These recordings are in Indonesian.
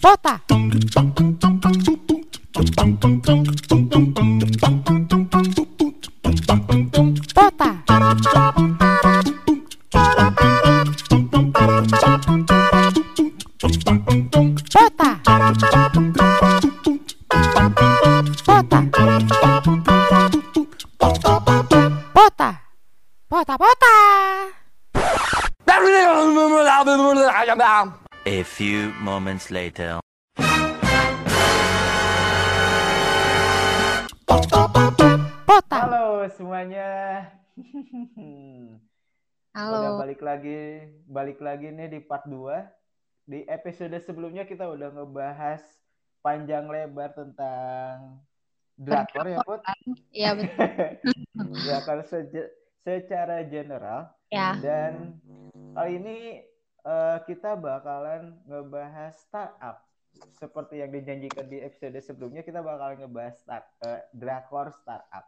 Pota. Later. Pota. Halo semuanya. Halo. Udah balik lagi, balik lagi nih di part 2. Di episode sebelumnya kita udah ngebahas panjang lebar tentang drakor ya, Put? Iya betul. drakor seje- secara general. Ya. Dan kali ini eh, kita bakalan ngebahas startup. Seperti yang dijanjikan di episode sebelumnya, kita bakalan ngebahas start, eh, drakor startup.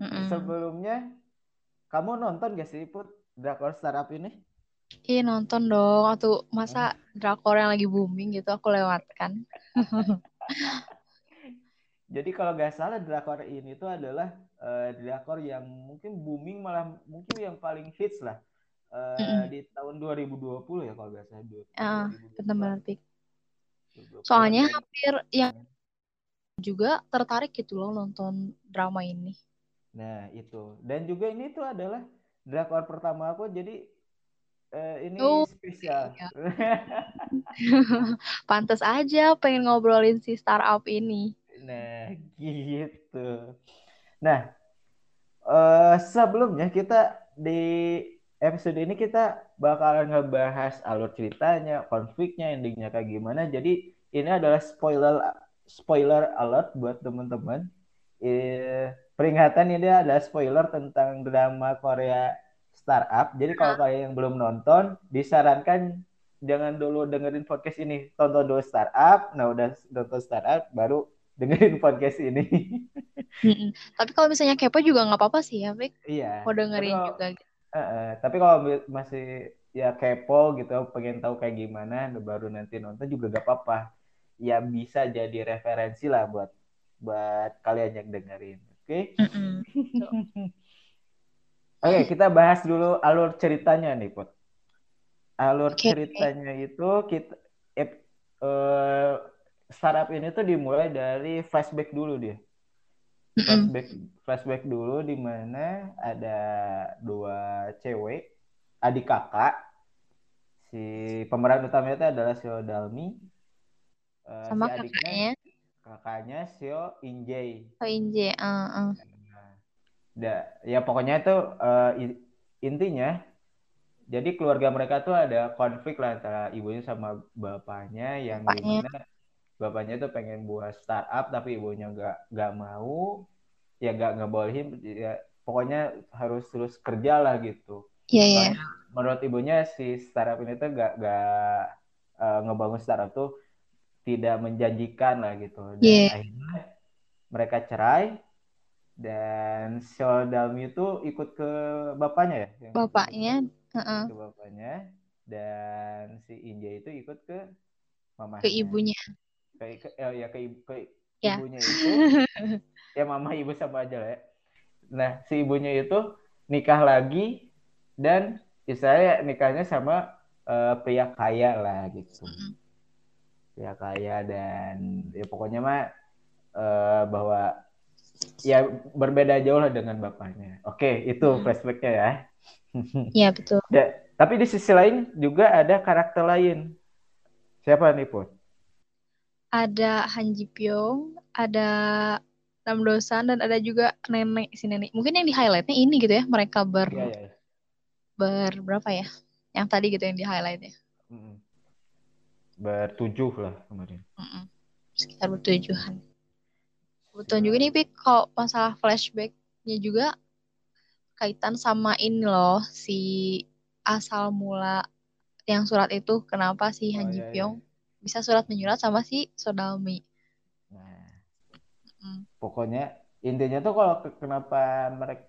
Mm-mm. Sebelumnya, kamu nonton gak sih, Put, drakor startup ini? Ih nonton dong. Atau masa drakor yang lagi booming gitu aku lewatkan. Jadi kalau nggak salah drakor ini tuh adalah eh, drakor yang mungkin booming malah mungkin yang paling hits lah eh, Mm-mm. di tahun 2020 ya kalau nggak salah. Du- Ah, 2020. Bener-bener Pik. 2020. Soalnya hampir yang juga tertarik gitu loh nonton drama ini. Nah itu dan juga ini tuh adalah drakor pertama aku jadi eh, ini Oh, spesial. iya. Pantes aja pengen ngobrolin si startup ini. Nah, gitu. Nah, eh, sebelumnya kita di episode ini kita bakalan ngebahas alur ceritanya, konfliknya, endingnya kayak gimana. Jadi ini adalah spoiler spoiler alert buat teman-teman. Eh, peringatan ini adalah spoiler tentang drama Korea startup. Jadi kalau kalian yang belum nonton, disarankan jangan dulu dengerin podcast ini. Tonton dulu startup. Nah, udah nonton startup baru dengerin podcast ini. Tapi kalau misalnya kepo juga nggak apa-apa sih ya, Pik. Iya. Mau dengerin juga. Eh, tapi kalau masih ya kepo gitu, pengen tahu kayak gimana, baru nanti nonton juga gak apa-apa. Ya bisa jadi referensi lah buat buat kalian yang dengerin. Oke? Mm-mm. Oke, kita bahas dulu alur ceritanya nih, Put. Alur Oke. ceritanya itu kita eh, startup ini tuh dimulai dari flashback dulu dia. Flashback flashback dulu di mana ada dua cewek adik kakak si pemeran utamanya itu adalah Seo Dalmi Eh, Sama si adiknya kakaknya, kakaknya Seo Injae Oh Inje. Uh, uh. Da- ya pokoknya itu eh, i- intinya jadi keluarga mereka tuh ada konflik lah antara ibunya sama bapaknya yang Bapaknya. di mana bapaknya tuh pengen buat startup tapi ibunya nggak nggak mau ya nggak ngebolehin ya pokoknya harus terus kerja lah gitu Iya, iya. Soalnya menurut ibunya si startup ini tuh gak, gak eh, ngebangun startup tuh tidak menjanjikan lah gitu. Dan Iya. akhirnya mereka cerai dan Seo Dalmi itu ikut ke bapaknya ya? Bapaknya, uh-uh. Ke bapaknya dan si Inja itu ikut ke mamanya. ke ibunya. Ke, ke, eh, ya ke, ke Ya. ibunya itu. ya mama ibu sama aja lah ya. Nah, si ibunya itu nikah lagi dan istilahnya nikahnya sama eh, pria kaya lah gitu. Mm. Pria kaya dan ya pokoknya mah eh, bahwa ya berbeda jauh lah dengan bapaknya. Oke, itu Hmm. flashbacknya ya. Iya, betul. Ya, tapi di sisi lain juga ada karakter lain. Siapa nih, Put? Ada Han Ji Pyong, ada Nam Dosan, dan ada juga nenek si nenek. Mungkin yang di highlightnya ini gitu ya, mereka ber, Iya, iya. iya. ber berapa ya? Yang tadi gitu yang di highlightnya. Mm-mm. Bertujuh lah kemarin. Mm-mm. Sekitar bertujuhan. Kebetulan juga nih, Pik, kalau masalah flashbacknya juga kaitan sama ini loh, si asal mula yang surat itu, kenapa si Oh, Han Ji iya, iya. Bisa surat menyurat sama si Sodalmi. Nah, Mm. pokoknya intinya tuh kalau ke- kenapa mereka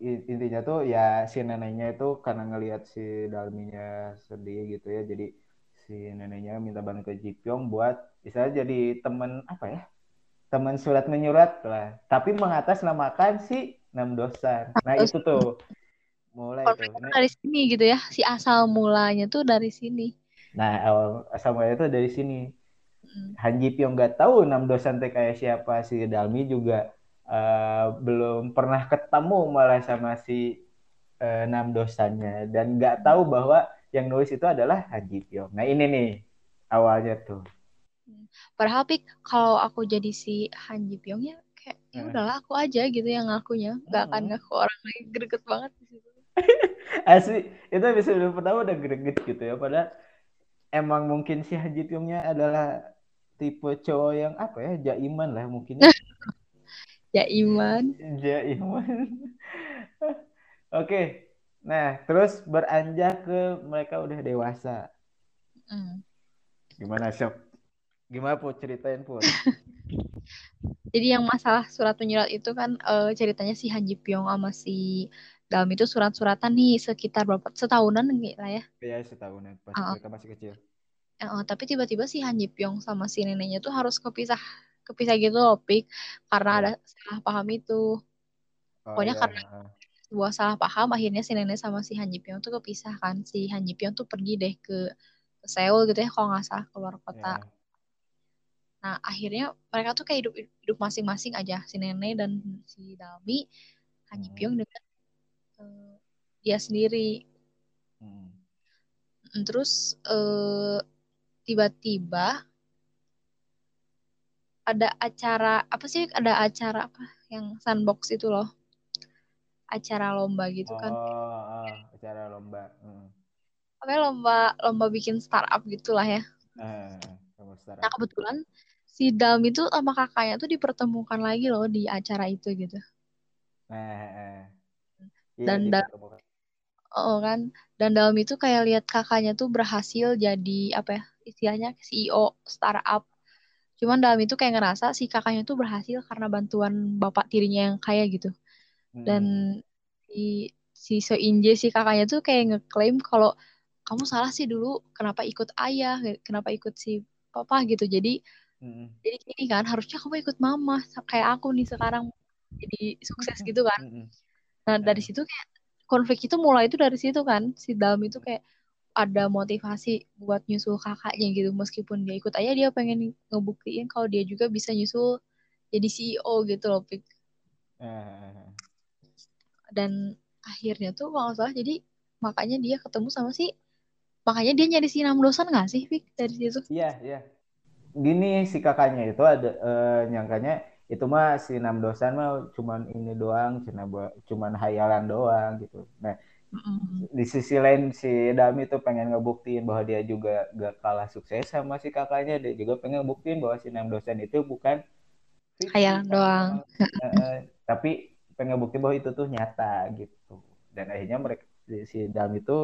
intinya tuh ya si neneknya itu karena ngelihat si Dalminya sedih gitu ya jadi si neneknya minta bantu ke Jipyong buat bisa jadi teman apa ya teman surat menyurat lah tapi mengatasnamakan si Nam Dosan nah itu tuh mulai tuh dari sini gitu ya si asal mulanya tuh dari sini nah awal tuh dari sini Mm. Han Ji Pyong nggak tahu Nam Dosan teh kayak siapa si Dalmi juga eh, belum pernah ketemu malah sama si eh, Nam Dosannya dan nggak tahu bahwa yang nulis itu adalah Han Ji Pyong. Nah ini nih awalnya tuh. padahal pik kalau aku jadi si Han Ji Pyong ya kayak ya Hmm. udahlah aku aja gitu yang ngakunya nggak akan Hmm. ngaku orang lain greget banget di situ Asli itu episode pertama udah greget gitu ya. Padahal emang mungkin si Han Ji Pyongnya adalah tipe cowok yang apa ya jaiman lah mungkin. ya. ya iman Jaiman. Oke. Nah, terus beranjak ke mereka udah dewasa. Mm. Gimana, Syok? Gimana, Put? Ceritain, Put. Jadi yang masalah surat menyurat itu kan eh, ceritanya si Han Ji Pyong sama si Dalam itu surat-suratan nih sekitar berapa setahunan nih lah ya. Ya, setahunan. Pas Ah. mereka masih kecil. Eh, tapi tiba-tiba si Han Ji Pyong sama si neneknya tuh harus kepisah kepisah gitu loh, Pik, karena ada salah paham itu. Oh, Pokoknya iya, karena- heeh. Sebuah salah paham akhirnya si nenek sama si Han Ji Pyong tuh kepisah kan. Si Han Ji Pyong tuh pergi deh ke, ke Seoul gitu ya kalau nggak salah keluar kota. Ya. Nah, akhirnya mereka tuh kayak hidup hidup masing-masing aja si nenek dan si Dalmi, Han Ji Hmm. Pyong dengan eh, dia sendiri. Hmm. Mm, Terus eh, tiba-tiba ada acara apa sih? Ada acara apa yang sandbox itu loh. Acara lomba gitu kan. Oh, oh, acara lomba. Hmm. Oke, lomba lomba bikin startup gitulah ya. Eh, setara. Nah, kebetulan si Dalmi tuh sama kakaknya tuh dipertemukan lagi loh di acara itu gitu. Nah, eh. Iya, Dan da- dipertemukan. Oh kan, dan Dalmi tuh kayak lihat kakaknya tuh berhasil jadi apa ya istilahnya CEO startup. Cuman Dalmi tuh kayak ngerasa si kakaknya tuh berhasil karena bantuan bapak tirinya yang kaya gitu. Hmm. Dan si si So Inje si kakaknya tuh kayak ngeklaim kalau kamu salah sih dulu kenapa ikut ayah, kenapa ikut si papa gitu. Jadi Hmm. jadi gini kan harusnya kamu ikut mama kayak aku nih sekarang jadi sukses gitu kan. Hmm. Nah, dari Eh. situ kayak konflik itu mulai itu dari situ kan. Si Dalm itu kayak ada motivasi buat nyusul kakaknya gitu. Meskipun dia ikut aja dia pengen ngebuktiin kalau dia juga bisa nyusul jadi CEO gitu loh, Pik. Dan akhirnya tuh kalau salah jadi makanya dia ketemu sama si makanya dia nyari si Nam Dosan nggak sih, Pik, dari situ? Iya, iya. Gini si kakaknya itu ada eh, nyangkanya itu mah si Nam Dosan mah cuman ini doang, cuman hayalan doang gitu. Nah, Mm-mm. di sisi lain si Dami tuh pengen ngebuktiin bahwa dia juga gak kalah sukses sama si kakaknya, dia juga pengen ngebuktiin bahwa si Nam Dosan itu bukan Hayalan doang. tapi pengen ngebuktiin bahwa itu tuh nyata gitu. Dan akhirnya mereka si, Dami itu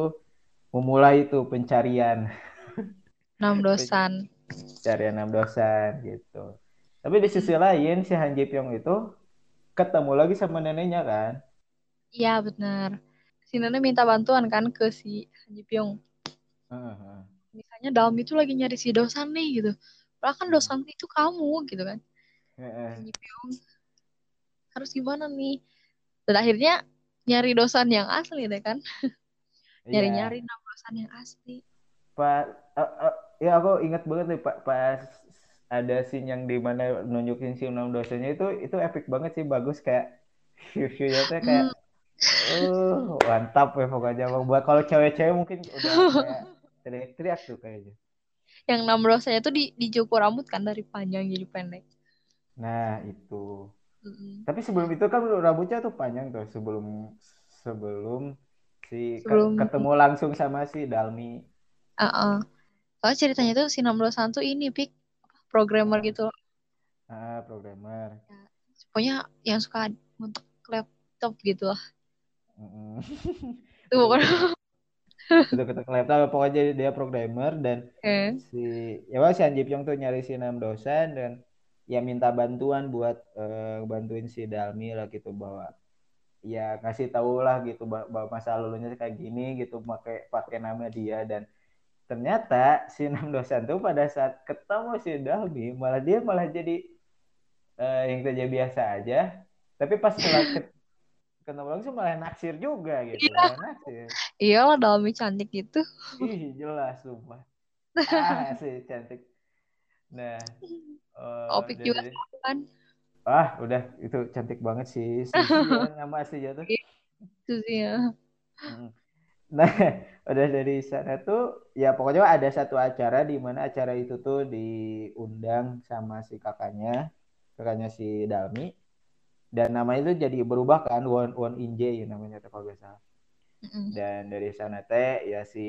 memulai itu pencarian Nam Dosan. pencarian Nam Dosan gitu. Tapi di sisi lain si Han Ji Pyong itu ketemu lagi sama neneknya kan. Iya, benar. Si Nenek minta bantuan kan ke si Han Ji Pyong. Misalnya dalam itu lagi nyari si dosan nih gitu. Padahal kan dosan itu kamu gitu kan. Heeh. Ji Pyong. Harus gimana nih? Dan akhirnya nyari dosan yang asli deh kan. Iya. Nyari-nyari nama dosan yang asli. Pak, eh, eh, ya aku ingat banget nih Pak pas ada scene yang di mana nunjukin si Nam dosennya itu itu epic banget sih bagus kayak view-viewnya tuh kayak uh mantap ya pokoknya buat kalau cewek-cewek mungkin udah kayak teriak-teriak tuh kayaknya. Yang nama dosannya tuh di, dicukur rambut kan dari panjang jadi pendek. Nah itu. Mm-mm. Tapi sebelum itu kan rambutnya tuh panjang tuh sebelum sebelum si ke- Sebelum- ketemu langsung sama si Dalmi. Uh-uh. Soalnya ceritanya tuh si Nam Dosan tuh ini pik programmer gitu. Ah, programmer. Pokoknya yang suka untuk laptop gitu lah. Mm-mm. Itu pokoknya. Udah ketek laptop pokoknya dia programmer dan Eh. si ya wah, si Han Ji Pyong tuh nyari si Nam Dosan dan ya minta bantuan buat eh, bantuin si Dalmi lah gitu bahwa ya ngasih tahu lah gitu bah- bahwa masa lalunya kayak gini gitu pakai pakai nama dia dan ternyata si Nam Dosan tuh pada saat ketemu si Dalmi malah dia malah jadi eh, yang saja biasa aja tapi pas setelah ke- ketemu langsung malah naksir juga gitu Iya. malah naksir Iyalah Dalmi cantik gitu. ih jelas sumpah ah sih cantik nah eh, Opik juga kan. ah udah itu cantik banget sih Suzy ya, nama aslinya tuh Itu sih ya. Nah, udah dari sana tuh ya pokoknya ada satu acara di mana acara itu tuh diundang sama si kakaknya, kakaknya si Dalmi. Dan nama itu jadi berubah kan Won Won Inje ya namanya tuh kalau salah. Dan dari sana teh ya si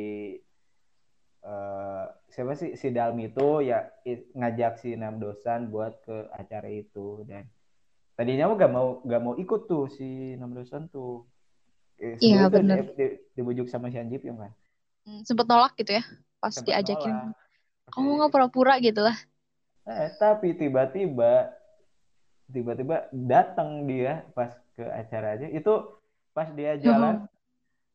eh siapa sih si Dalmi itu ya ngajak si Nam Dosan buat ke acara itu dan tadinya gak mau gak mau ikut tuh si Nam Dosan tuh. Eh, Iya, itu bener. di- di- dibujuk sama si Han Ji Pyong kan. Hmm, Sempet nolak gitu ya pas Sempet diajakin. nolak. Kamu nggak pura-pura gitu lah. Eh, tapi tiba-tiba tiba-tiba datang dia pas ke acaranya itu pas dia jalan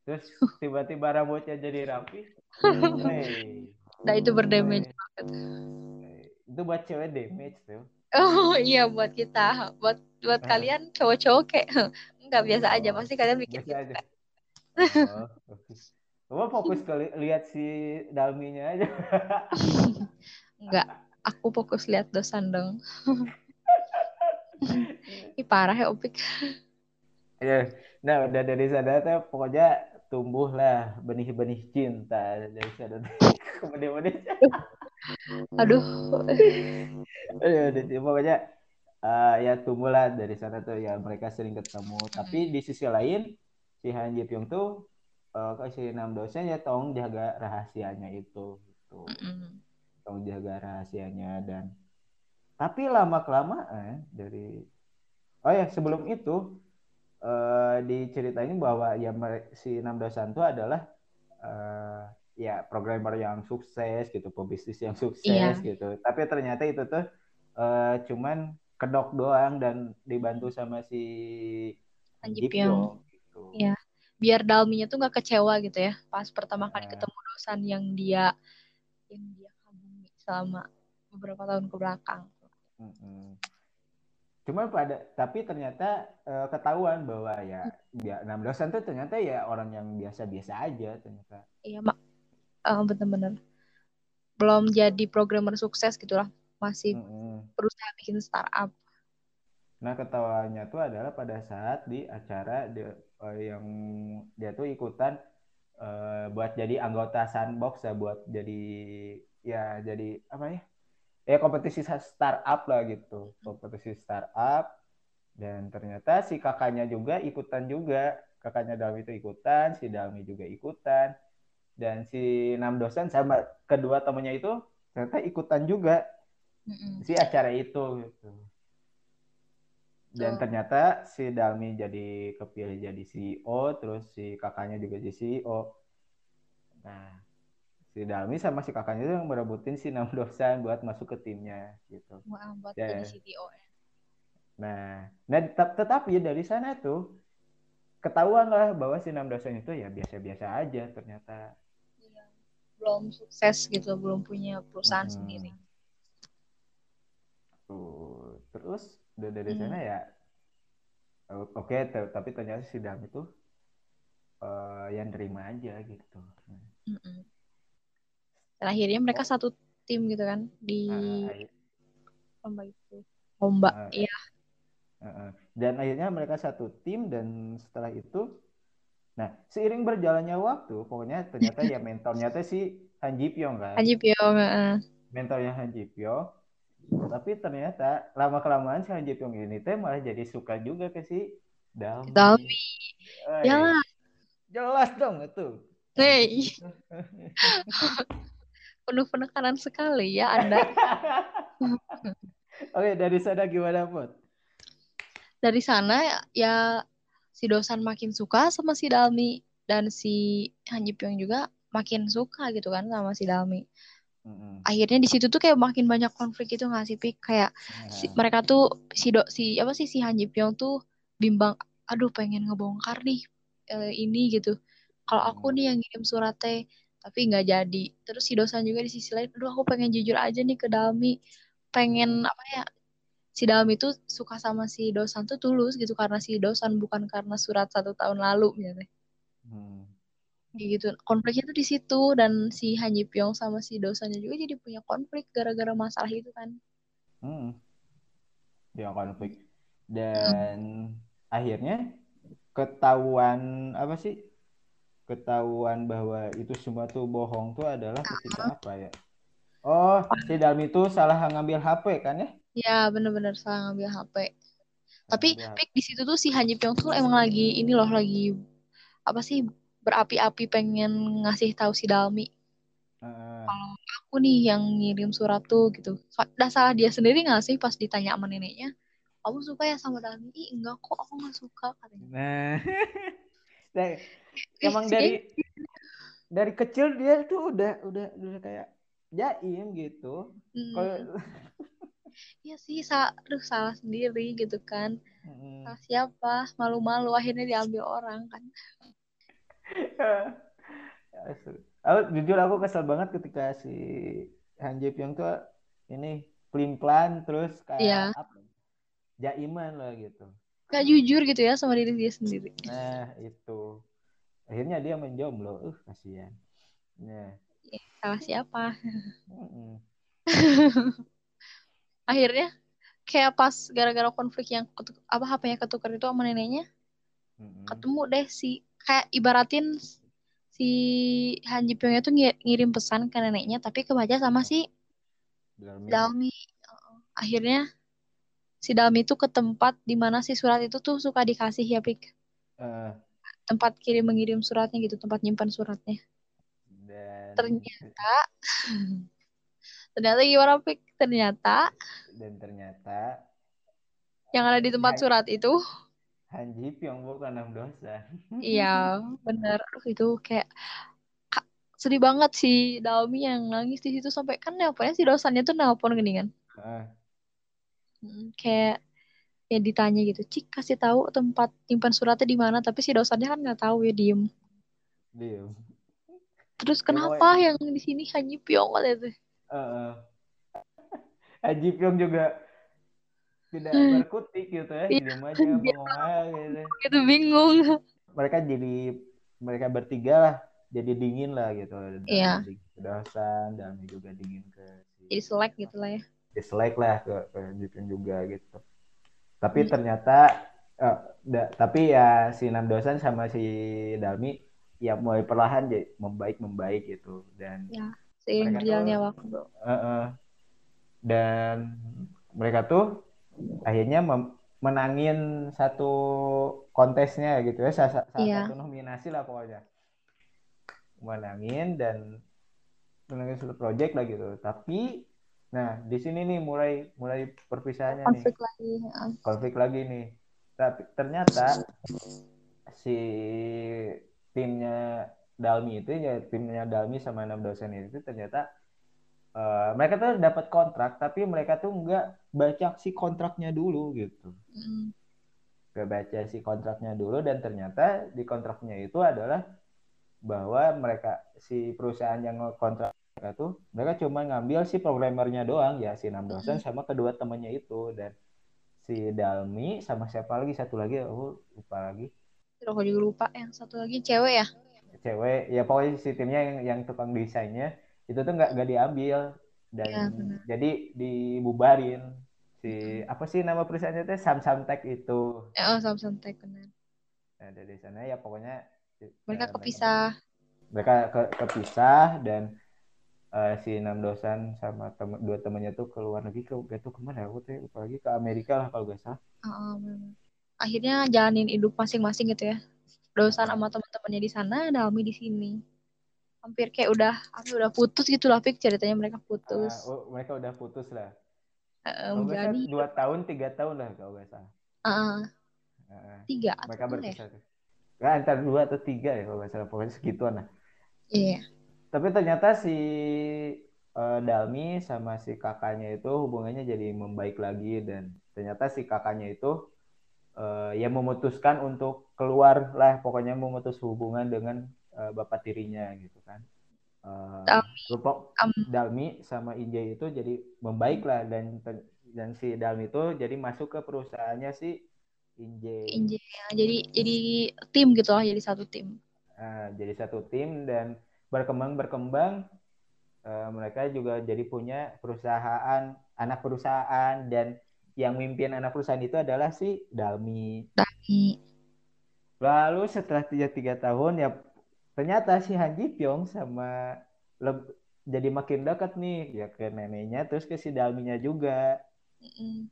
terus tiba-tiba rambutnya jadi rapi. Hey. Nah itu berdamage Hey. banget. Itu buat cewek damage tuh. Oh iya buat kita, buat buat kalian cowok-cowok kayak nggak biasa aja Oh, pasti kalian mikir Biasa gitu. aja. Oh. Coba fokus ke li- lihat si Dalminya aja. Enggak, aku fokus lihat dosan dong. Ih parah ya Opik. Ya, nah udah dari sana tuh pokoknya tumbuhlah benih-benih cinta dari sana ke benih-benih. Aduh, Aduh, udah, pokoknya eh, ya tumbuhlah dari sana tuh ya mereka sering ketemu. Tapi di sisi lain si Han Ji Pyong tuh ke si Nam Dosen ya tolong jaga rahasianya itu gitu. Mm-mm. Tolong jaga rahasianya dan tapi lama kelamaan dari oh ya sebelum itu eh diceritain bahwa ya si Nam Dosan itu adalah eh, ya programmer yang sukses gitu, pebisnis yang sukses Iya. gitu. Tapi ternyata itu tuh eh, cuman kedok doang dan dibantu sama si Ji Pyong. gitu. Iya. biar Dalminya tuh nggak kecewa gitu ya pas pertama kali Nah. ketemu dosan yang dia yang dia kagumi selama beberapa tahun ke belakang. Mm-mm. Cuman pada tapi ternyata eh, ketahuan bahwa ya ya Nam Dosan tuh ternyata ya orang yang biasa-biasa aja ternyata. Iya mak, eh, bener-bener belum jadi programmer sukses gitu lah, masih Mm-mm. berusaha bikin startup. Nah, ketawanya tuh adalah pada saat di acara dia, eh, yang dia tuh ikutan eh, buat jadi anggota sandbox ya buat jadi ya jadi apa ya? Ya kompetisi startup lah gitu. Kompetisi startup dan ternyata si kakaknya juga ikutan juga. Kakaknya Dalmi itu ikutan, si Dalmi juga ikutan. Dan si Nam Dosan sama kedua temannya itu ternyata ikutan juga Mm-mm. si acara itu gitu. Dan Betul. ternyata si Dalmi jadi kepilih jadi CEO, terus si kakaknya juga jadi CEO. Nah, si Dalmi sama si kakaknya itu yang merebutin si Nam Dosan buat masuk ke timnya gitu. Buat Ya. jadi CTO ya. Nah, nah tetap- tetapi dari sana tuh ketahuan lah bahwa si Nam Dosan itu ya biasa-biasa aja ternyata. Iya. Belum sukses gitu, belum punya perusahaan Mm-mm. sendiri. Tuh, terus udah dari Hmm. sana ya o- oke te- tapi ternyata si Dalmi itu eh, yang terima aja gitu. Dan akhirnya mereka satu tim gitu kan di lomba itu. Lomba, Ah, iya. Heeh. Dan akhirnya mereka satu tim dan setelah itu, nah seiring berjalannya waktu, pokoknya ternyata ya mentornya tuh si Han Ji Pyong kan, Haji Pyong, heeh. mentornya Han Ji Pyong. Tapi ternyata lama kelamaan si Han Ji Pyong ini teh malah jadi suka juga ke si Dalmi. Dalmi. Ya, jelas dong itu. hey. Penuh penekanan sekali ya Anda. Oke dari sana gimana Put? Dari sana ya si dosan makin suka sama si Dalmi dan si Han Ji Pyong juga makin suka gitu kan sama si Dalmi. Mm-mm. Akhirnya di situ tuh kayak makin banyak konflik gitu nggak sih Pik? Kayak si- Nah, mereka tuh si do si apa sih si Han Ji Pyong tuh bimbang aduh pengen ngebongkar nih eh, ini gitu. Kalau aku nih yang ngirim surat teh, tapi nggak jadi. Terus si dosan juga di sisi lain, aduh aku pengen jujur aja nih ke Dalmi, pengen apa ya? Si Dalmi tuh suka sama si dosan tuh tulus gitu karena si dosan bukan karena surat satu tahun lalu misalnya. Hmm. Gitu. Konfliknya tuh di situ dan si Han Ji Pyong sama si dosannya juga jadi punya konflik gara-gara masalah itu kan. Hmm. Dia konflik. Dan akhirnya ketahuan apa sih? Ketahuan bahwa itu semua tuh bohong tuh adalah ketika apa ya? Oh, si Dalmi tuh salah ngambil HP kan ya? Ya bener-bener salah ngambil HP. Tapi Ngambil HP. Di situ tuh si Han Ji Pyong tuh emang lagi ini loh lagi apa sih berapi-api pengen ngasih tahu si Dalmi Heeh. kalau aku nih yang ngirim surat tuh gitu. Udah salah dia sendiri nggak sih pas ditanya sama neneknya, kamu suka ya sama Dalmi? Ih enggak kok aku nggak suka katanya. Nah, Nah, Eh, emang si- dari dari kecil dia tuh udah udah udah kayak jaim gitu. Hmm, Kalau iya sih sa aduh, salah sendiri gitu kan. Mm. Salah siapa? Malu-malu akhirnya diambil orang kan. Aku jujur aku kesel banget ketika si Han Ji Pyong tuh ini pelin-pelan terus kayak Iya. apa? Jaiman lah gitu. Gak jujur gitu ya sama diri dia sendiri. Nah, itu. Akhirnya dia menjomblo. Uh, kasihan. Nah, Salah siapa? mm-mm. Akhirnya kayak pas gara-gara konflik yang ketuk, apa HP-nya ketukar itu sama neneknya, Mm-mm. ketemu deh si kayak ibaratin si Han Ji Pyong itu ngi- ngirim pesan ke neneknya tapi kebaca sama si Dalmi. Dalmi. Akhirnya si Dalmi itu ke tempat di mana si surat itu tuh suka dikasih ya Pik. Eh, Tempat kirim mengirim suratnya gitu, tempat nyimpan suratnya. dan Ternyata ternyata gimana Pik? Ternyata dan ternyata yang ada di tempat Ya. surat itu Han Ji Pyong bukan enam dosa. Iya, bener. Aduh, itu kayak Kak, sedih banget si Dalmi yang nangis di situ sampai kan nelponnya si dosannya tuh nelpon gini kan. Heeh. Mm, kayak ya ditanya gitu, Cik kasih tahu tempat simpan suratnya di mana, tapi si dosannya kan nggak tahu ya diem. Diem. Terus kenapa yang di sini hanya piong katanya tuh. Han Ji Pyong juga tidak berkutik gitu ya, Iya, diem aja bengong aja gitu. Bingung. Mereka jadi mereka bertiga lah jadi dingin lah gitu. Iya. Dingin ke Dosan, dan juga dingin ke si Jadi selek gitu lah ya. dislike lah ke, ke Han Ji Pyong juga gitu. Tapi Hmm. ternyata eh, da- tapi ya si Nam Dosan sama si Dalmi ya mulai perlahan jadi membaik membaik gitu dan Ya, seiring berjalannya waktu. Heeh. dan mereka tuh akhirnya menangin satu kontesnya gitu ya salah, salah Iya. satu nominasi lah pokoknya menangin dan menangin satu project lah gitu tapi nah di sini nih mulai mulai perpisahannya nih Konflik lagi. ya. konflik lagi nih tapi ternyata si timnya Dalmi itu ya timnya Dalmi sama enam dosen itu ternyata eh, mereka tuh dapat kontrak tapi mereka tuh nggak baca si kontraknya dulu gitu Mm. nggak baca si kontraknya dulu dan ternyata di kontraknya itu adalah bahwa mereka si perusahaan yang kontrak mereka tuh mereka cuma ngambil si programmernya doang ya si enam dosen sama kedua temannya itu dan si Dalmi sama siapa lagi satu lagi aku lupa lagi aku juga lupa yang satu lagi cewek ya. cewek ya pokoknya si timnya yang yang tukang desainnya itu tuh nggak nggak diambil dan benar. jadi dibubarin si apa sih nama perusahaannya teh Samsung Tech itu Eh, Oh, Samsung Tech benar. nah, dari sana ya pokoknya Mereka eh, kepisah. mereka ke, kepisah dan eh, si enam dosan sama tem dua temannya tuh ke luar negeri ke gak tuh ke mana aku tuh lupa lagi ke Amerika lah kalau gak salah benar. Akhirnya jalanin hidup masing-masing gitu ya. Dosan sama teman-temannya di sana, Dalmi di sini. Hampir kayak udah apa udah putus gitu lah, Pik ceritanya mereka putus. Oh, mereka udah putus lah gak salah menjalani dua tahun tiga tahun lah kalau gak salah Heeh, Heeh. tiga mereka ya? berpisah tuh Nggak, antara dua atau tiga ya kalau nggak salah pokoknya segituan lah Iya. tapi ternyata si eh, Dalmi sama si kakaknya itu hubungannya jadi membaik lagi dan ternyata si kakaknya itu eh, ya memutuskan untuk keluar lah pokoknya memutus hubungan dengan eh, bapak tirinya gitu kan. Eh, Dalmi. Am- Dalmi sama Injay itu jadi membaik lah dan dan si Dalmi itu jadi masuk ke perusahaannya si Injay. Injil ya. Jadi jadi tim gitu lah, jadi satu tim. Nah, jadi satu tim dan berkembang berkembang eh, mereka juga jadi punya perusahaan anak perusahaan dan yang mimpin anak perusahaan itu adalah si Dalmi. Dalmi. Lalu setelah tiga tiga tahun ya ternyata si Han Ji Pyong sama leb- jadi makin dekat nih ya ke neneknya terus ke si Dalminya juga. Mm-mm.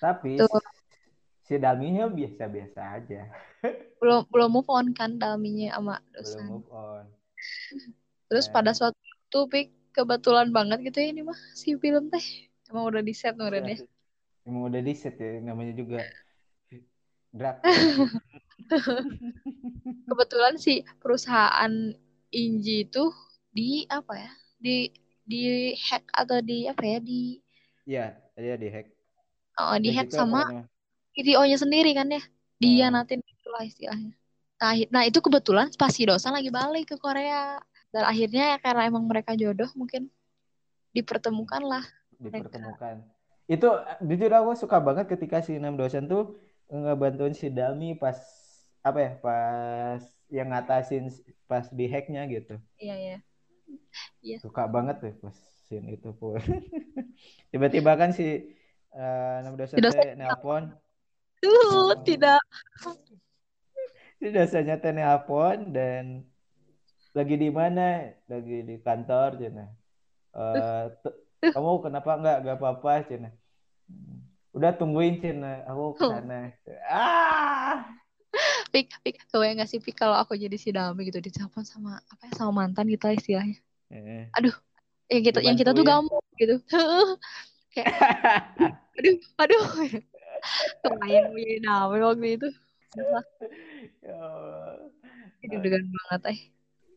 Tapi Tuh. si Dalminya biasa-biasa aja, Belum belum move on kan Dalminya sama belum dosan. move on. Terus Nah. pada suatu waktu Pik, kebetulan banget gitu ya ini mah si film teh. Emang udah di set deh. Emang udah di set ya namanya juga drag. Kebetulan si perusahaan Inji itu di apa ya? Di di hack atau di apa ya? Di Iya, dia di hack. oh, di Ya hack gitu sama. CEO-nya sendiri kan ya. Dia Ah. nanti itulah istilahnya. Nah, nah, itu kebetulan pas si Dosan lagi balik ke Korea. Dan akhirnya ya karena emang mereka jodoh mungkin dipertemukan lah. dipertemukan. Itu jujur aku suka banget ketika si Nam dosen tuh ngebantuin si Dalmi pas apa ya pas yang ngatasin pas di hacknya gitu. Iya, iya. Suka banget tuh pas scene itu pun. Tiba-tiba kan si eh, dosen Si dosen teh nelpon, Duh, tidak. si dosennya teh nelpon dan lagi di mana? Lagi di kantor cina. Eh, t- kamu kenapa nggak nggak apa-apa cina? "Hmm, Udah tungguin cina, aku ke sana. Ah, Pik, pik, kebayang gak sih Pik kalau aku jadi si Dami gitu ditelepon sama apa ya sama mantan gitu lah istilahnya. Eh, Yang kita yang kita tuh gamuk gitu. Kayak aduh, aduh. Kebayang jadi Dami waktu itu. Ya deg-degan banget eh.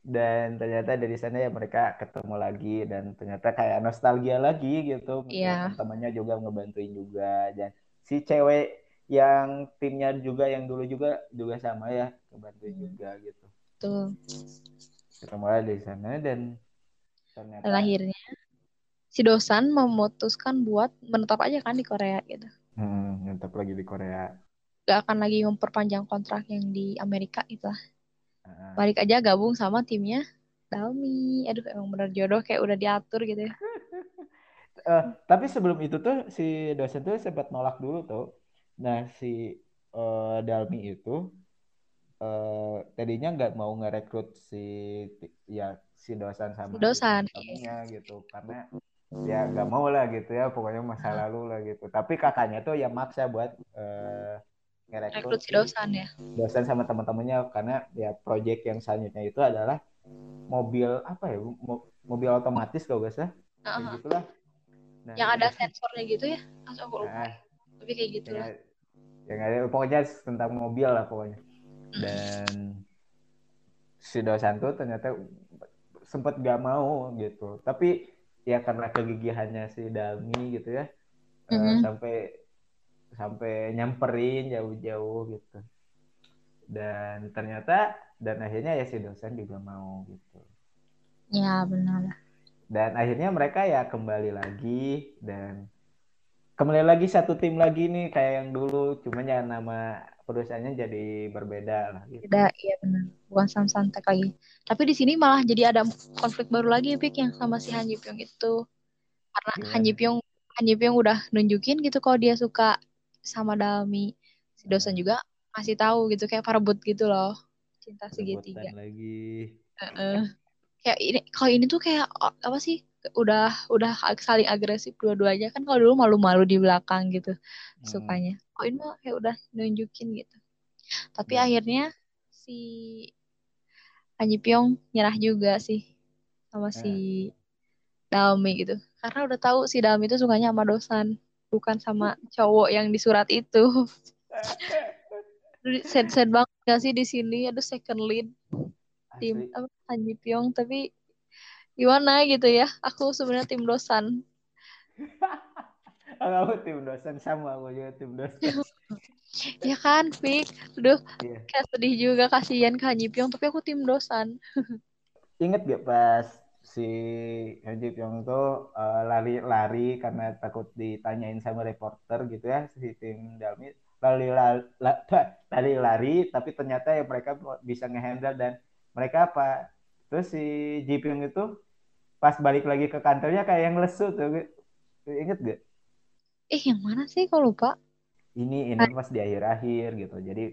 Dan ternyata dari sana ya mereka ketemu lagi dan ternyata kayak nostalgia lagi gitu. Iya. Teman-temannya juga ngebantuin juga dan si cewek yang timnya juga yang dulu juga juga sama ya ngebantuin Hmm. juga gitu. Tuh. Ketemu lagi di sana dan ternyata Dan akhirnya si Dosan memutuskan buat menetap aja kan di Korea gitu. hmm, nyentap lagi di Korea. Gak akan lagi memperpanjang kontrak yang di Amerika gitu lah. Heeh. Balik aja gabung sama timnya Dalmi. Aduh emang bener jodoh kayak udah diatur gitu ya. Eh, tapi sebelum itu tuh si dosen tuh sempat nolak dulu tuh. Nah si eh, Dalmi itu eh, tadinya nggak mau ngerekrut si ya si dosen sama Dosan, temennya gitu karena ya nggak mau lah gitu ya pokoknya masa lalu lah gitu. Tapi kakaknya tuh yang maksa buat eh, ngerekrut Rekrut si Dosan ya. dosen sama teman-temannya karena ya project yang selanjutnya itu adalah mobil apa ya mo- mobil otomatis kalau gak salah Heeh. gitulah Nah, Yang ada sensornya gitu ya. Atau aku lupa. Nah, Tapi kayak gitu lah. ya, yang ada pokoknya tentang mobil lah pokoknya dan si dosen tuh ternyata sempat gak mau gitu tapi ya karena kegigihannya si Dalmi gitu ya eh, Mhm. sampai sampai nyamperin jauh-jauh gitu dan ternyata dan akhirnya ya si dosen juga mau gitu Ya benar. dan akhirnya mereka ya kembali lagi dan kembali lagi satu tim lagi nih kayak yang dulu cuman ya nama perusahaannya jadi berbeda lah gitu. Beda, iya benar. Bukan Samsung Tech lagi. Tapi di sini malah jadi ada konflik baru lagi Pik yang sama si Han Ji Pyong itu. Karena Gimana? Han Ji Pyong Han Ji Pyong udah nunjukin gitu kalau dia suka sama Dalmi. Si dosen juga ngasih tahu gitu kayak parebut gitu loh. Cinta segitiga. Lagi Heeh. Kayak ini kalau ini tuh kayak apa sih? Udah udah saling agresif dua-duanya kan kalau dulu malu-malu di belakang gitu Hmm. sukanya. Oh ini mah kayak udah nunjukin gitu. Tapi Hmm. akhirnya si Han Ji Pyong nyerah juga sih sama Eh. si Dalmi gitu. Karena udah tahu si Dalmi itu sukanya sama Dosan, bukan sama cowok yang di surat itu. Sad-sad banget gak sih di sini ada second lead tim apa Han Ji Pyong tapi gimana gitu ya aku sebenarnya tim Dosan aku tim dosen sama aku juga tim dosen Ya kan, Fik? Aduh, Iya. kayak sedih juga kasihan Ji Pyong, tapi aku tim Dosan. Ingat gak pas si Han Ji Pyong tuh eh, lari-lari karena takut ditanyain sama reporter gitu ya si tim Dalmi lari-lari tapi ternyata ya mereka bisa ngehandle dan mereka apa terus si Ji Pyong itu pas balik lagi ke kantornya kayak yang lesu tuh inget gak? Eh, yang mana sih? Kok lupa? ini ini pas di akhir-akhir gitu. Jadi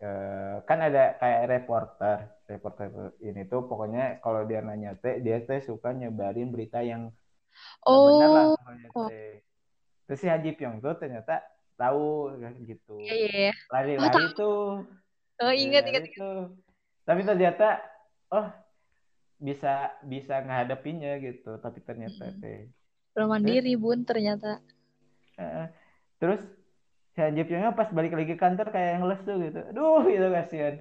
eh, kan ada kayak reporter reporter ini tuh pokoknya kalau dia nanya teh dia teh suka nyebarin berita yang nggak benar lah Oh, terus si Haji Pyong tuh ternyata tahu kan gitu. Iya, iya, iya. lari-lari tuh. Oh, ingat, ingat. tuh. Tapi ternyata oh bisa bisa ngadepinnya gitu tapi ternyata Mm-mm. teh Belum mandiri, Bun, ternyata. Heeh. Terus Hanji Pyongnya pas balik lagi ke kantor kayak yang lesu gitu. Aduh, itu kasihan.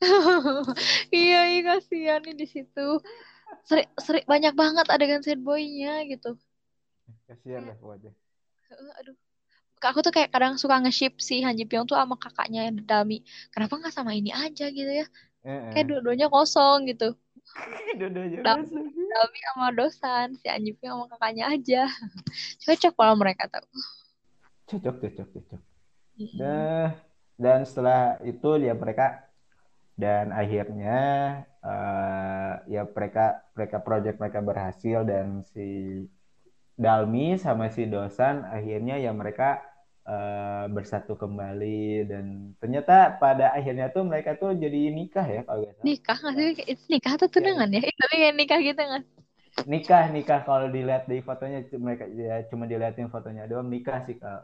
Iya, iya, kasihan nih di situ. Seri, seri, banyak banget adegan sad boy-nya gitu. Kasihan lah. Heeh, Aduh. Aku tuh kayak kadang suka nge-ship si Han Ji Pyong tuh sama kakaknya yang Dami. Kenapa nggak sama ini aja gitu ya? Heeh. Kayak dua-duanya kosong gitu. Dami sama Dosan, si Han Ji Pyong sama kakaknya aja. Cocok kalau mereka tahu. Cocok, cocok, cocok. Nah, dan setelah itu dia mereka dan akhirnya eh, ya mereka mereka project mereka berhasil dan si Dalmi sama si Dosan akhirnya ya mereka eh, bersatu kembali dan ternyata pada akhirnya tuh mereka tuh jadi nikah ya kalau nggak salah. Nikah nggak sih? Nikah atau tunangan ya? Eh, Tapi kayak nikah gitu kan? nikah nikah kalau dilihat di fotonya mereka ya cuma dilihatin fotonya doang nikah sih kalau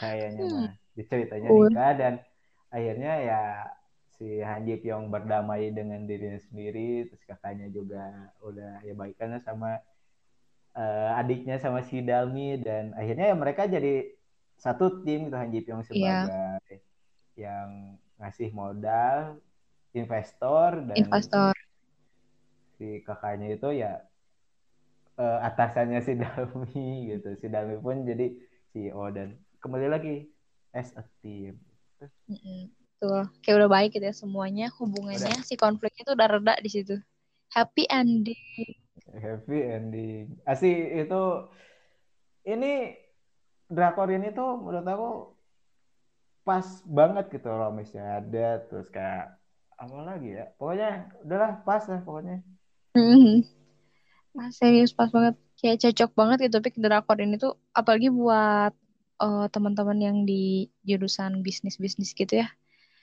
kayaknya Hmm. mah diceritanya Betul. nikah dan akhirnya ya si Han Ji Pyong berdamai dengan dirinya sendiri terus kakaknya juga udah ya baikannya sama eh, adiknya sama si Dalmi dan akhirnya ya mereka jadi satu tim gitu Han Ji Pyong Iya. sebagai yang ngasih modal investor dan Investor. si kakaknya itu ya eh, atasannya si Dalmi gitu. Si Dalmi pun jadi CEO dan kembali lagi as a team. Mm-mm. Betul. Kayak udah baik gitu ya semuanya hubungannya si konfliknya tuh udah reda di situ. Happy ending. Happy ending. Asli itu ini drakor ini tuh menurut aku pas banget gitu romisnya ada terus kayak apa lagi ya pokoknya udahlah pas lah pokoknya Mhm. Nah, serius pas banget. Kayak cocok banget gitu tapi drakor ini tuh apalagi buat eh, teman-teman yang di jurusan bisnis-bisnis gitu ya.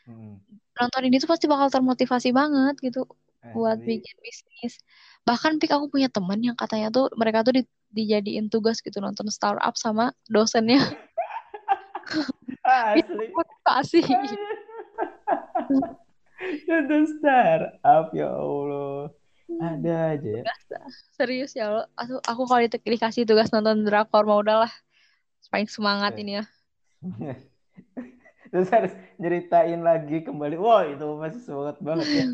Hmm. Nonton ini tuh pasti bakal termotivasi banget gitu buat Asli. bikin bisnis. Bahkan Pik aku punya teman yang katanya tuh mereka tuh di- dijadiin tugas gitu nonton startup sama dosennya Asli. motivasi. Itu startup ya Allah. Ada aja ya. Serius ya lo. Aku, aku kalau di- dikasih tugas nonton drakor mau udahlah. Paling semangat Eh. ini ya. Terus harus nyeritain lagi kembali. Wah, itu masih semangat banget ya.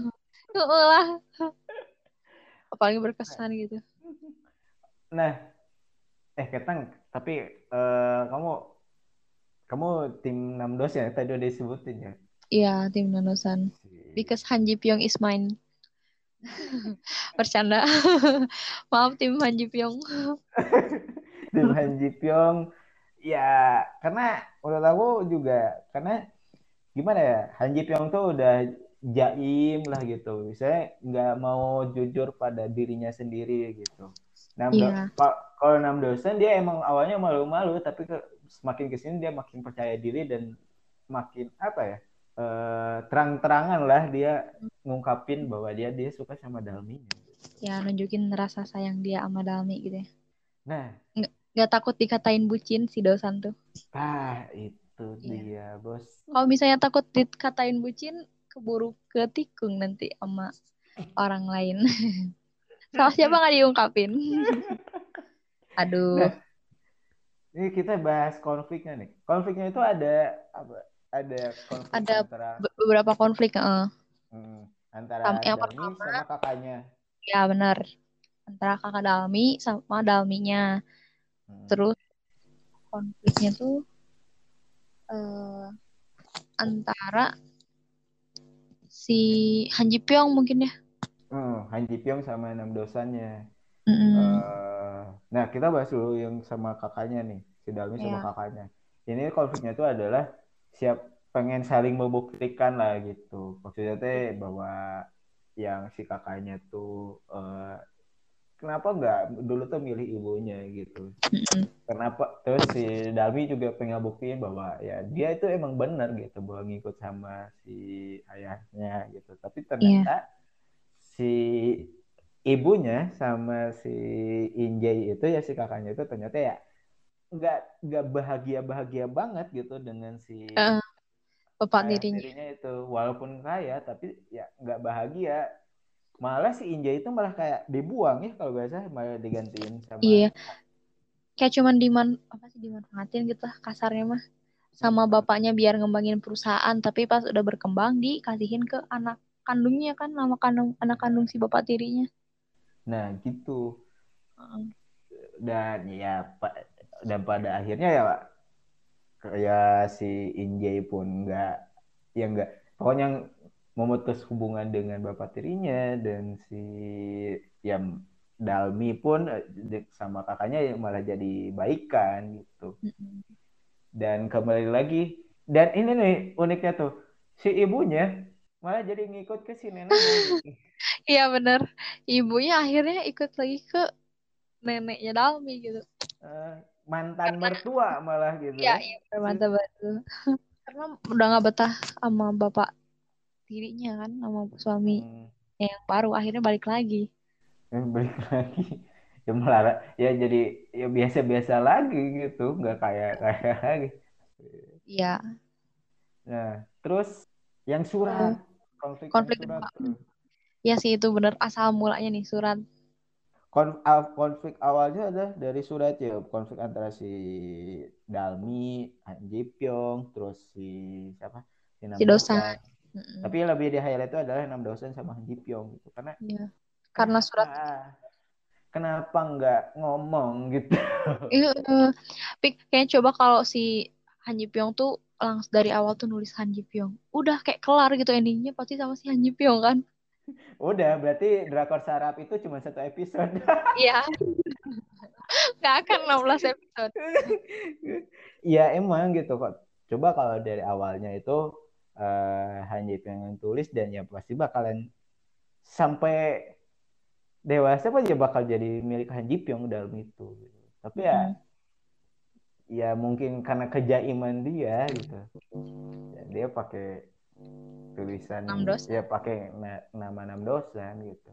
Heeh lah. Apalagi berkesan gitu. Nah, eh Ketang, tapi eh, kamu kamu tim 6 dos ya tadi udah disebutin ya. Iya, tim Nanosan. Because Han Ji Pyong is mine. Bercanda. Maaf tim Han Ji Pyong. Tim Han Ji Pyong ya karena menurut aku juga karena gimana ya Han Ji Pyong tuh udah jaim lah gitu misalnya nggak mau jujur pada dirinya sendiri gitu nah pa- kalau enam dosen dia emang awalnya malu-malu tapi ke, semakin ke sini dia makin percaya diri dan makin apa ya eh, terang-terangan lah dia ngungkapin bahwa dia dia suka sama Dalminya Ya, nunjukin rasa sayang dia sama Dalmi gitu ya. nah Gak takut dikatain bucin si Dosan tuh. ah itu Iya. dia bos Kalau misalnya takut dikatain bucin, keburu ketikung nanti sama orang lain. Salah siapa nggak diungkapin? Aduh. Nah, Ini kita bahas konfliknya nih. Konfliknya itu ada apa? Ada konflik Ada antara Be- beberapa konflik. eh. hmm, antara Sam- yang Dalmi pertama- sama kakaknya. Ya benar. Antara kakak Dalmi sama Dalminya. Hmm. Terus konfliknya tuh eh antara si Han Ji Pyong mungkin ya. Hmm, Han Ji Pyong sama enam dosannya. Mm-mm. Eh, nah, kita bahas dulu yang sama kakaknya nih, si Dalmi sama Iya. kakaknya. Ini konfliknya itu adalah siap pengen saling membuktikan lah gitu. Maksudnya teh bahwa yang si kakaknya tuh eh, kenapa nggak dulu tuh milih ibunya gitu. Kenapa terus si Dalmi juga pengen buktiin bahwa ya dia itu emang benar gitu bahwa ngikut sama si ayahnya gitu. Tapi ternyata si ibunya sama si Injay itu ya si kakaknya itu ternyata ya nggak nggak bahagia bahagia banget gitu dengan si Eh, Bapak dirinya. tirinya itu walaupun kaya tapi ya nggak bahagia malah si Injay itu malah kayak dibuang ya kalau biasa malah digantiin sama Iya. Kayak cuman diman apa sih dimanfaatin gitu lah kasarnya mah sama bapaknya biar ngembangin perusahaan tapi pas udah berkembang dikasihin ke anak kandungnya kan nama kandung anak kandung si bapak tirinya. nah gitu dan ya pa- dan pada akhirnya ya kayak si Injay pun nggak ya nggak pokoknya memutus hubungan dengan bapak tirinya dan si ya Dalmi pun eh, sama kakaknya ya malah jadi baikan gitu dan kembali lagi dan ini nih uniknya tuh si ibunya malah jadi ngikut ke si neneknya Iya bener. Ibunya akhirnya ikut lagi ke neneknya Dalmi gitu. Eh, mantan mertua malah gitu Iya, iya bener, mantap banget. Karena udah nggak betah sama bapak tirinya kan, sama suami Hmm. yang baru akhirnya balik lagi. Balik lagi ya malah ya jadi ya biasa-biasa lagi gitu nggak kayak kayak lagi Iya. nah terus yang surat konflik, yang konflik surat kedua. tuh. Iya sih itu bener asal mulanya nih surat. Kon- a- konflik awalnya adalah dari surat ya konflik antara si Dalmi Han Ji Pyong terus si siapa si Si Dosan. Mm-mm. tapi yang lebih di highlight itu adalah Nam Dosan sama Han Ji Pyong gitu karena Iya. Karena surat kenapa- kenapa nggak ngomong gitu Iya, Pik, kayaknya coba kalau si Han Ji Pyong tuh langsung dari awal tuh nulis Han Ji Pyong. Udah kayak kelar gitu endingnya pasti sama si Han Ji Pyong kan. Udah, berarti drakor sarap itu cuma satu episode. Iya. Gak akan 16 episode. Ya emang gitu kok. Coba kalau dari awalnya itu Han Ji Pyong yang tulis dan ya pasti bakalan sampai dewasa pun ya bakal jadi milik Han Ji Pyong dalam itu. Tapi ya Hmm. ya mungkin karena kejaiman dia gitu. Ya, dia pakai tulisan Enam ya pakai na- nama enam dosan gitu.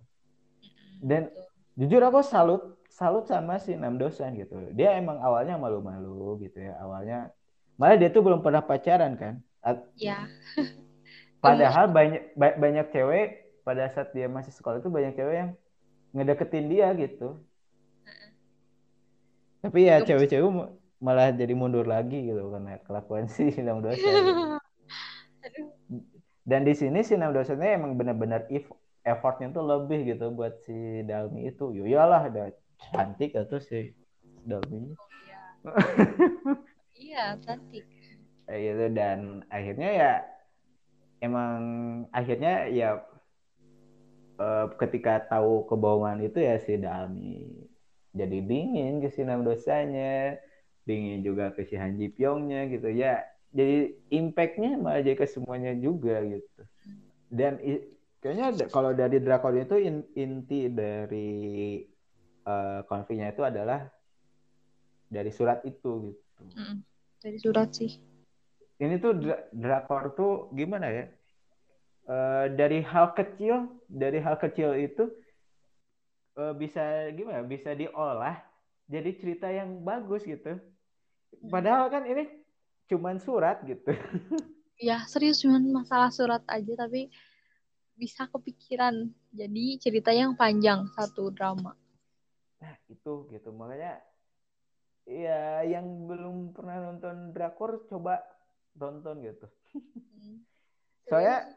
Dan jujur aku salut salut sama si Nam Dosan gitu. Dia emang awalnya malu-malu gitu ya. Awalnya malah dia tuh belum pernah pacaran kan. At- Ya. Padahal banyak ba- banyak cewek pada saat dia masih sekolah itu banyak cewek yang ngedeketin dia gitu. Tapi ya cewek-cewek malah jadi mundur lagi gitu karena kelakuan si Nam Dosan. gitu. Dan di sini si Nam Dosannya emang benar-benar if effortnya tuh lebih gitu buat si Dalmi itu. Yo iyalah ada cantik atau si Dalmi. Iya, cantik. Gitu dan akhirnya ya emang akhirnya ya eh, ketika tahu kebohongan itu ya si Dalmi jadi dingin ke si Nam Dosanya, dingin juga ke si Han Ji Pyongnya gitu ya. Jadi impactnya malah jadi ke semuanya juga gitu. Dan kayaknya kalau dari drakor itu in- inti dari eh, konfliknya itu adalah dari surat itu gitu. Mm-mm. Dari surat sih. Ini tuh dra- drakor tuh gimana ya? Eh, dari hal kecil, dari hal kecil itu eh, bisa gimana? Bisa diolah jadi cerita yang bagus gitu. Padahal kan ini cuman surat gitu. Ya, serius cuman masalah surat aja tapi bisa kepikiran. Jadi cerita yang panjang satu drama. Nah, itu gitu. Makanya ya yang belum pernah nonton drakor coba tonton gitu. Hmm. Soalnya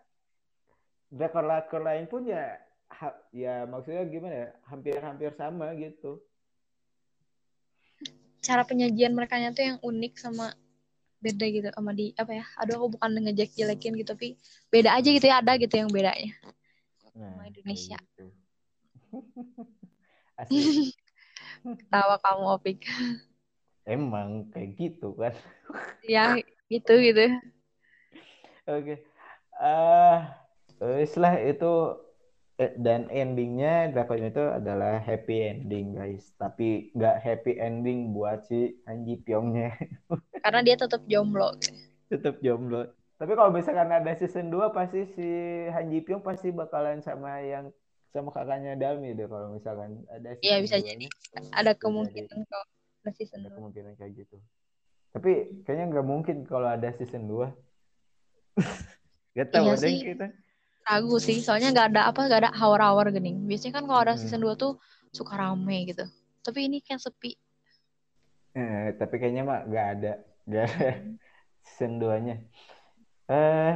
drakor-drakor lain pun ya ha- ya maksudnya gimana ya? Hampir-hampir sama gitu. cara penyajian mereka tuh yang unik sama beda gitu sama di apa ya aduh aku bukan ngejek jelekin gitu tapi beda aja gitu ya ada gitu yang bedanya Nah, Sama Indonesia. gitu. Asik. tawa kamu opik Emang kayak gitu kan. ya gitu gitu Oke. Eh, setelah itu eh, dan endingnya drakor itu adalah happy ending guys. Tapi nggak happy ending buat si Han Ji Pyongnya. karena dia tetap jomblo Tetap jomblo. Tapi kalau misalkan ada season 2 pasti si Han Ji Pyong pasti bakalan sama yang sama kakaknya Dami deh kalau misalkan ada Iya, bisa 2 jadi. ada kemungkinan kok ada season Ada kemungkinan kayak gitu. Tapi kayaknya nggak mungkin kalau ada season 2. Gak tahu Iya ada sih. kita. ragu sih soalnya nggak ada apa nggak ada hawar-hawar gening biasanya kan kalau ada Hmm. season 2 tuh suka rame gitu tapi ini kayak sepi Eh, tapi kayaknya mah nggak ada, nggak ada season 2-nya. Eh,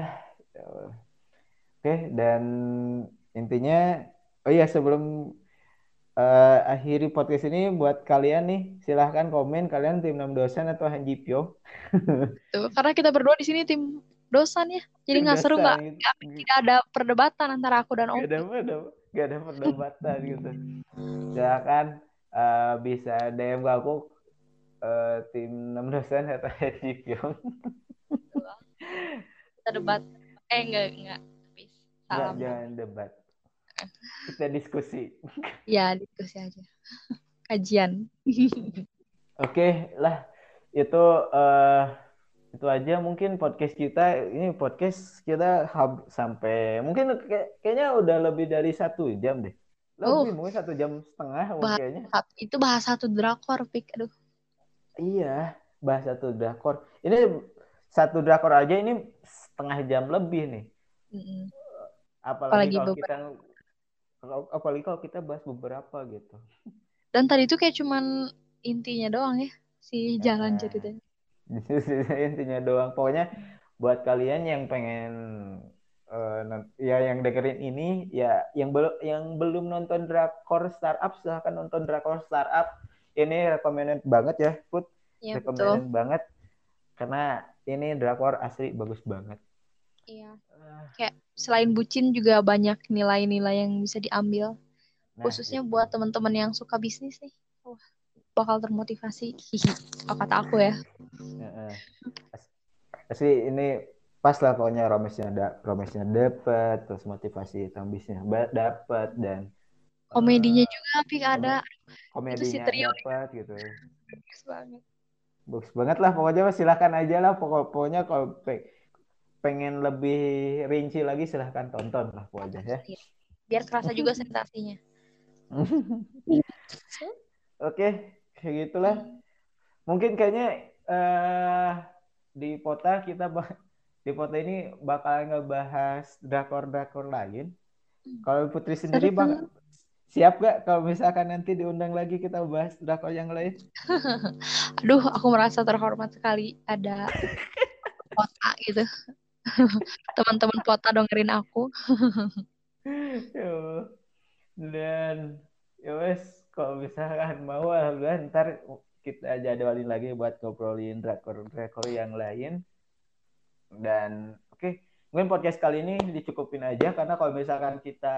oke dan intinya, oh iya sebelum eh, akhiri podcast ini buat kalian nih silahkan komen kalian tim 6 dosen atau Han Ji Pyong. tuh karena kita berdua di sini tim dosan ya jadi nggak seru nggak Dosen, tidak ada perdebatan antara aku dan Gak Opi ada, ada, gak ada perdebatan gitu. Silahkan eh, bisa DM ke aku eh, tim 6 dosen atau Han Ji Pyong. kita debat eh enggak enggak salam jangan debat. Kita diskusi. ya diskusi aja kajian Oke lah, itu eh itu aja mungkin podcast kita. Ini podcast kita hab- sampai mungkin kayak- kayaknya udah lebih dari satu jam deh. Lebih Uh. mungkin satu jam setengah Bah- kayaknya. Itu bahas satu drakor pik aduh Iya, bahas satu drakor. Ini satu drakor aja ini setengah jam lebih nih. Mm-mm. Apalagi, Apalagi kalau kita apalagi kalau kita bahas beberapa gitu. dan tadi itu kayak cuman intinya doang ya si jalan Ya. ceritanya. Intinya doang. Pokoknya buat kalian yang pengen non- ya yang dengerin ini ya yang belum yang belum nonton drakor startup silahkan nonton drakor startup. Ini recommended banget ya put. Ya recommended betul banget. Karena ini drakor asli bagus banget. Iya. Ah, kayak selain bucin juga banyak nilai-nilai yang bisa diambil. Nah, khususnya gitu. buat teman-teman yang suka bisnis nih. Wah bakal termotivasi. Hihi kalau kata aku ya? Asli ini pas lah pokoknya romesnya ada romesnya dapet terus motivasi tambisnya ba- dapet dan komedinya eh, juga Pik ada. Komedinya si dapat gitu. Bagus banget. Bagus banget lah pokoknya silakan aja lah. Pokok- pokoknya kalau pengen lebih rinci lagi silahkan tonton lah pokoknya ya. Iya. biar kerasa juga sensasinya. Oke kayak gitulah. Mungkin kayaknya eh di Pota kita di Pota ini bakal ngebahas drakor-drakor lain. Kalau Putri sendiri bang siap gak kalau misalkan nanti diundang lagi kita bahas drakor yang lain? Aduh aku merasa terhormat sekali ada pota gitu teman-teman pota dengerin aku. Dan ya wes kalau misalkan mau alhamdulillah ntar kita jadwalin lagi buat ngobrolin drakor-drakor yang lain. Dan oke, mungkin podcast kali ini dicukupin aja karena kalau misalkan kita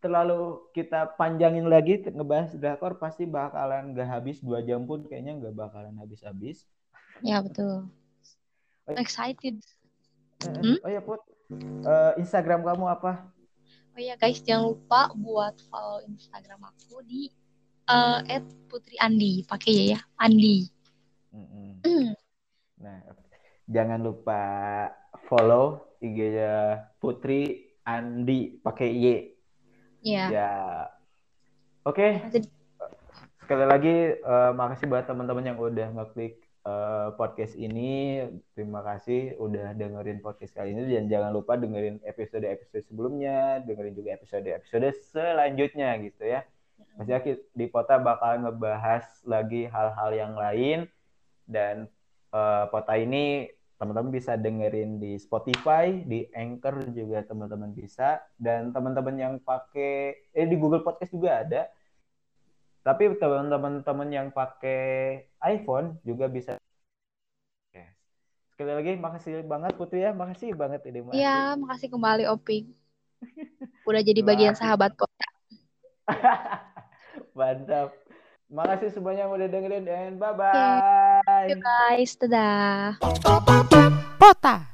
terlalu kita panjangin lagi ngebahas drakor pasti bakalan gak habis dua jam pun kayaknya nggak bakalan habis-habis. ya betul excited Hmm? Oh ya Put, Eh, Instagram kamu apa? oh iya guys jangan lupa buat follow instagram aku di eh putri andi pakai ya ya andi Mm-mm. Nah, jangan lupa follow IG-nya Putri Andi pakai Y. ya Ya. Oke, Nanti- sekali lagi eh, makasih buat teman-teman yang udah ngeklik eh, podcast ini. Terima kasih udah dengerin podcast kali ini dan jangan lupa dengerin episode-episode sebelumnya, dengerin juga episode-episode selanjutnya gitu ya. Maksudnya ki- di Pota bakal ngebahas lagi hal-hal yang lain dan eh, Pota ini teman-teman bisa dengerin di Spotify, di Anchor juga teman-teman bisa dan teman-teman yang pakai eh di Google Podcast juga ada. Tapi teman-teman teman yang pakai iPhone juga bisa. Oke. sekali lagi makasih banget Putri ya, makasih banget ini. Iya, makasih kembali Opik. Udah jadi bagian sahabat kota. Mantap. Makasih semuanya yang udah dengerin dan bye bye. Yuk guys, dadah. Pota.